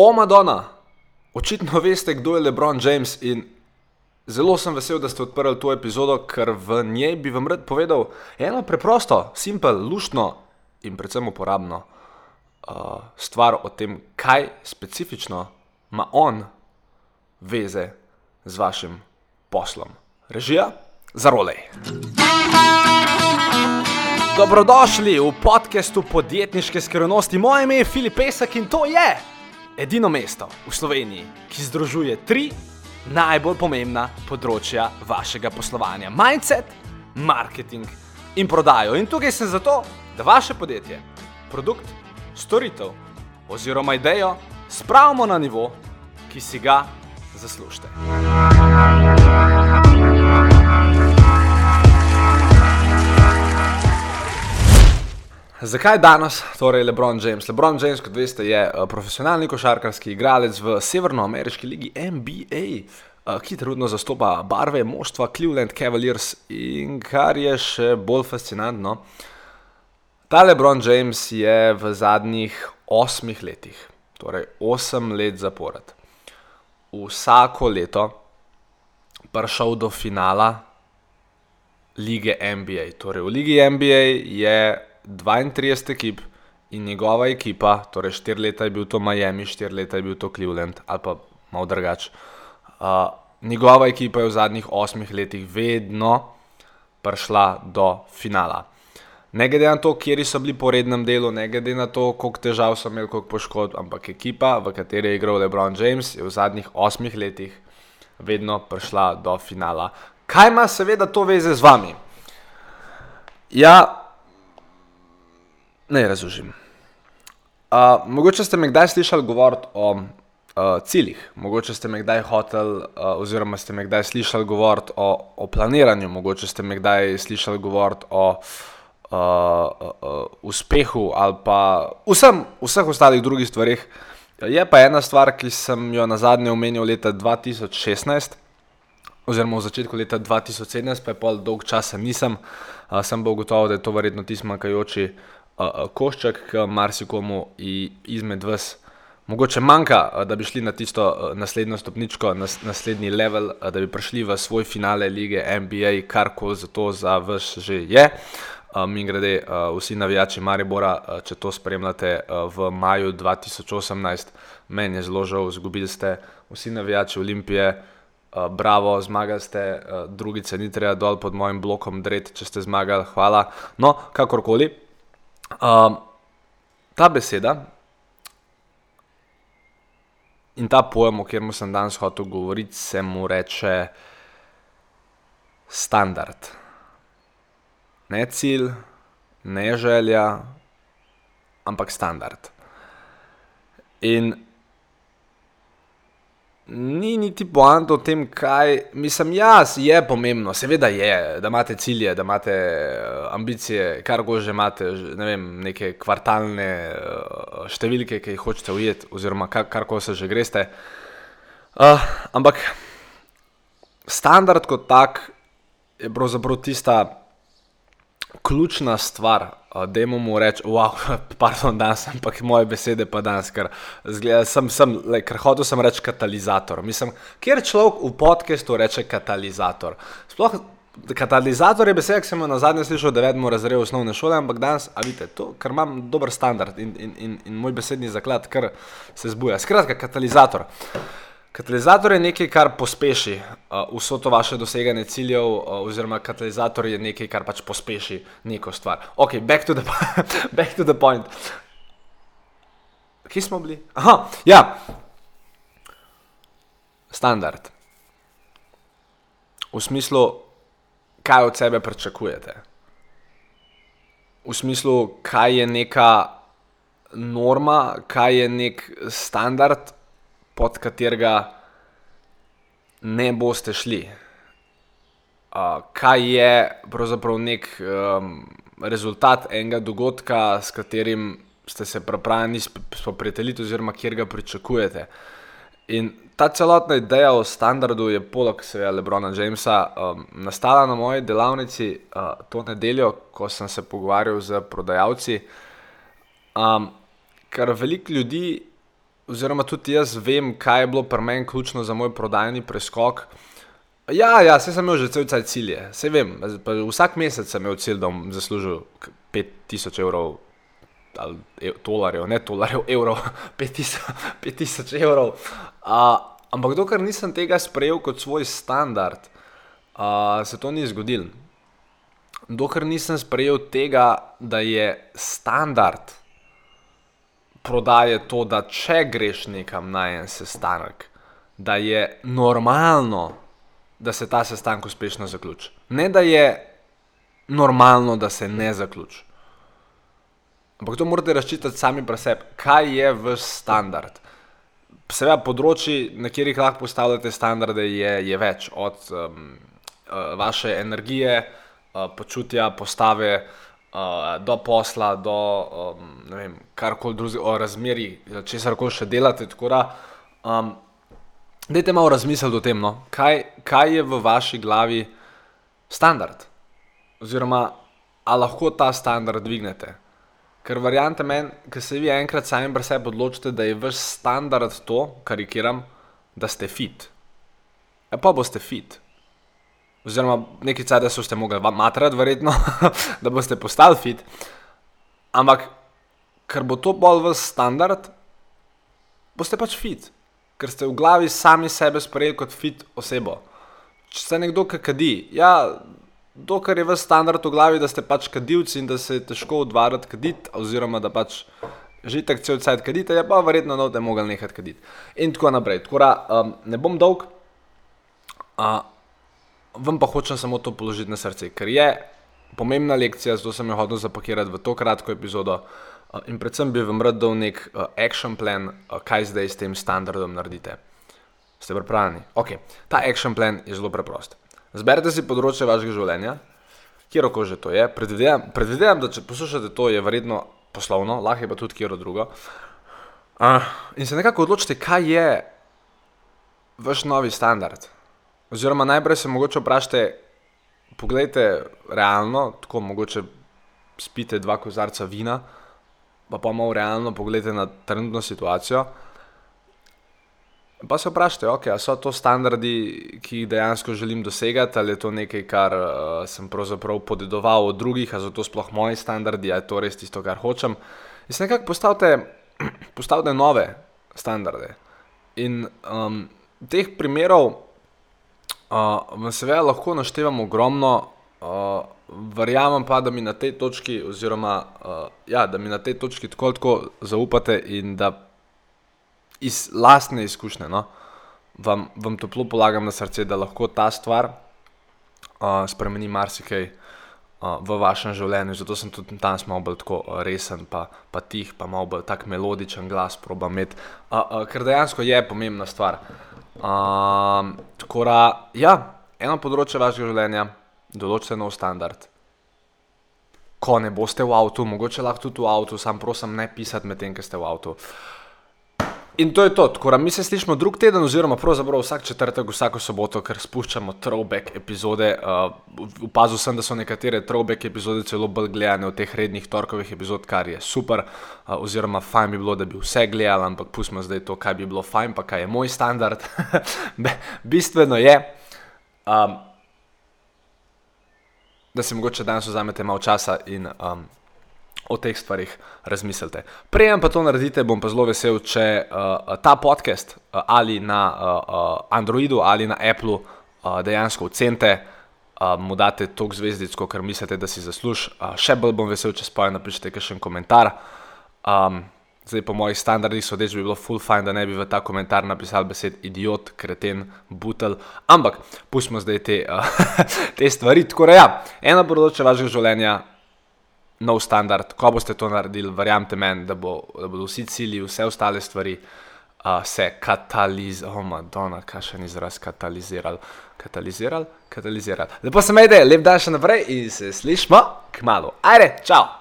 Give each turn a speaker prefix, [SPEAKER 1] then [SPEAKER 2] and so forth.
[SPEAKER 1] O, Madonna, očitno veste, kdo je LeBron James in zelo sem vesel, da ste odprli to epizodo, ker v njej bi vam rad povedal eno preprosto, simpel, luštno in predvsem uporabno uh, stvar o tem, kaj specifično ima on veze z vašim poslom. Režija za rolej. Dobrodošli v podkastu podjetniške skrivnosti. Moje ime je Filip Pesek in to je edino mesto v Sloveniji, ki združuje tri najbolj pomembna področja vašega poslovanja: mindset, marketing in prodajo. In tukaj sem zato, da vaše podjetje, produkt, storitev oziroma idejo spravimo na nivo, ki si ga zaslužite. Zakaj danes, torej LeBron James? LeBron James, kot veste, je uh, profesionalni košarkarski igralec v severnoameriški ligi NBA, eh, ki trenutno zastopa barve moštva Cleveland Cavaliers in kar je še bolj fascinantno. Ta LeBron James je v zadnjih osmih letih, torej osem let zapored, vsako leto prišel do finala lige NBA. Torej, v ligi NBA je 32 ekip in njegova ekipa, torej 4 leta je bil to Miami, 4 leta je bil to Cleveland ali pa malo drugače. Uh, njegova ekipa je v zadnjih 8 letih vedno prišla do finala. Ne glede na to, kje so bili po rednem delu, ne glede na to, koliko težav so imeli, koliko poškodb, ampak ekipa, v kateri je igral LeBron James, je v zadnjih 8 letih vedno prišla do finala. Kaj ima seveda to veze z vami? Ja, Ne razložim. Uh, mogoče ste me kdaj slišali govoriti o uh, ciljih, mogoče ste me kdaj hoteli, uh, oziroma ste me kdaj slišali govoriti o, o planiranju, mogoče ste me kdaj slišali govoriti o uh, uh, uspehu ali pa vsem, vseh ostalih drugih stvarih. Je pa ena stvar, ki sem jo na zadnje omenil leta 2016, oziroma v začetku leta 2017, pa je pol dolg časa nisem, uh, sem pa ugotovil, da je to verjetno tisti manjkajoči uh, košček, ki marsikomu izmed vas mogoče manjka, da bi šli na tisto naslednjo stopničko, nas, naslednji level, da bi prišli v svoj finale lige NBA, kar koli za to za vas že je. Mi grede, vsi navijači Maribora, če to spremljate v maju 2018, meni je zelo žal, izgubili ste vsi navijači Olimpije. Bravo, zmagali ste, drugice ni treba dol pod mojim blokom, dred, če ste zmagali, hvala. No, kakorkoli, ta beseda in ta pojem, o katerem sem danes hotel govoriti, se mu reče standard. Ne cilj, ne želja, ampak standard. In ni niti poanta o tem, kaj mislim. Jaz je pomembno, seveda je, da imate cilje, da imate uh, ambicije, kar koli že imate, ne vem, neke kvartalne uh, številke, ki jih hočete ujeti, oziroma kar koli se že greste. Uh, ampak standard kot tak je pravzaprav tista ključna stvar, da jim mu reči, wow, pardon, danes, ampak moje besede pa danes, ker, sem, sem, le, ker hotel sem reči katalizator. Mislim, kjer človek v podkastu reče katalizator. Sploh katalizator je beseda, ki sem jo na zadnje slišal, da vedno razrejo osnovne šole, ampak danes, a vidite, to, ker imam dober standard in, in, in, in moj besedni zaklad, ker se zbuja. Skratka, katalizator. Katalizator je nekaj, kar pospeši uh, vso to vaše doseganje ciljev, uh, oziroma katalizator je nekaj, kar pač pospeši neko stvar. Ok, back to the, back to the point. Kje smo bili? Aha, ja. Standard. V smislu, kaj od sebe pričakujete. V smislu, kaj je neka norma, kaj je nek standard pod katerega ne boste šli. Uh, kaj je pravzaprav nek um, rezultat enega dogodka, s katerim ste se pripravljeni spoprijateljiti, oziroma kjer ga pričakujete. In ta celotna ideja o standardu je, poleg seveda Lebrona Jamesa, um, nastala na moji delavnici uh, to nedeljo, ko sem se pogovarjal z prodajalci. Um, ker veliko ljudi oziroma tudi jaz vem, kaj je bilo pri meni ključno za moj prodajni preskok. Ja, ja, se sem imel že cel cel cilje, se vem. Vsak mesec sem imel cilj, da bom zaslužil 5000 evrov ali dolarjev, ne dolarjev, evrov, 5000 evrov. Uh, ampak dokler nisem tega sprejel kot svoj standard, uh, se to ni zgodilo. Dokler nisem sprejel tega, da je standard prodaje to, da če greš nekam na en sestanek, da je normalno, da se ta sestanek uspešno zaključi. Ne da je normalno, da se ne zaključi. Ampak to morate razčitati sami pri sebi, kaj je vaš standard. Seveda, področji, na katerih lahko postavljate standarde, je, je več, od um, uh, vaše energije, uh, počutja, postave, uh, do posla, do um, karkoli drugega, o razmerih, če se lahko še delate. Da, um, dajte malo razmisliti o tem, no? kaj, kaj je v vaši glavi standard. Oziroma, ali lahko ta standard dvignete. Ker verjamete meni, ker se vi enkrat sami pri sebi odločite, da je vaš standard to, karikiram, da ste fit. Ja, pa boste fit. Oziroma, nekaj časa so ste mogli matrati, verjetno, da boste postali fit. Ampak, ker bo to bolj vaš standard, boste pač fit. Ker ste v glavi sami sebe sprejeli kot fit osebo. Če ste nekdo, ki kadi, ja, dokler je v standard v glavi, da ste pač kadilci in da se je težko odvarati kaditi, oziroma da pač že tako cel cel kadite, je pa verjetno no, da je mogel nehati kaditi. In tako naprej. Tako da um, ne bom dolg, uh, vam pa hočem samo to položiti na srce, ker je pomembna lekcija, zato sem jo hodil zapakirati v to kratko epizodo. Uh, in predvsem bi vam rad dal nek uh, action plan, uh, kaj zdaj s tem standardom naredite. Ste pripravljeni? Ok, ta action plan je zelo preprost. Zberite si področje vašega življenja, kjer oko že to je. Predvidevam, predvidevam, da če poslušate to, je verjetno poslovno, lahko je pa tudi kjer drugo. Uh, in se nekako odločite, kaj je vaš novi standard. Oziroma, najprej se mogoče vprašajte, pogledajte realno, tako mogoče spite dva kozarca vina, pa pa malo realno pogledajte na trenutno situacijo. Pa se vprašajte, okay, ali so to standardi, ki jih dejansko želim dosegati, ali je to nekaj, kar uh, sem pravzaprav podedoval od drugih, ali so to sploh moji standardi, ali je to res tisto, kar hočem. In se nekako postavite, postavite nove standarde. In um, teh primerov seveda lahko naštevam ogromno, uh, verjamem pa, da mi na tej točki, oziroma uh, ja, da mi na tej točki tako, tako zaupate in da iz lastne izkušnje, no, vam, vam toplo polagam na srce, da lahko ta stvar uh, spremeni marsikaj uh, v vašem življenju. Zato sem tudi tam malo bolj tako resen, pa, pa tih, pa malo bolj tak melodičen glas, proba imeti, uh, uh, ker dejansko je pomembna stvar. Uh, tako da, ja, eno področje vašega življenja, določite nov standard. Ko ne boste v avtu, mogoče lahko tudi v avtu, sam prosim, ne pisati medtem, ko ste v avtu. Uh, In to je to, tako da mi se slišimo drug teden, oziroma pravzaprav vsak četrtek, vsako soboto, ker spuščamo throwback epizode. Uh, upazil sem, da so nekatere throwback epizode celo bolj gledane od teh rednih torkovih epizod, kar je super, uh, oziroma fajn bi bilo, da bi vse gledali, ampak pustimo zdaj to, kaj bi bilo fajn, pa kaj je moj standard. Bistveno je, um, da si mogoče danes vzamete malo časa in um, o teh stvarih razmislite. Prej pa to naredite, bom pa zelo vesel, če uh, ta podcast uh, ali na uh, Androidu ali na Appleu uh, dejansko ocenite, uh, mu date toliko zvezdic, kot mislite, da si zasluži. Uh, še bolj bom vesel, če spojite napišete kakšen komentar. Um, zdaj, po mojih standardih, sodeč bi bilo full fine, da ne bi v ta komentar napisal besed idiot, kreten, butel. Ampak pustimo zdaj te, uh, te stvari. Tako da ja, ena področja vašega življenja nov standard, ko boste to naredili, verjamete meni, da, bo, da bodo vsi cilji, vse ostale stvari uh, se katalizirali, oh, Madonna, kaj še ni izraz katalizirali, katalizirali, katalizirali. Lepo se me ide, lep dan še naprej in se slišmo k malu. Ajde, čau!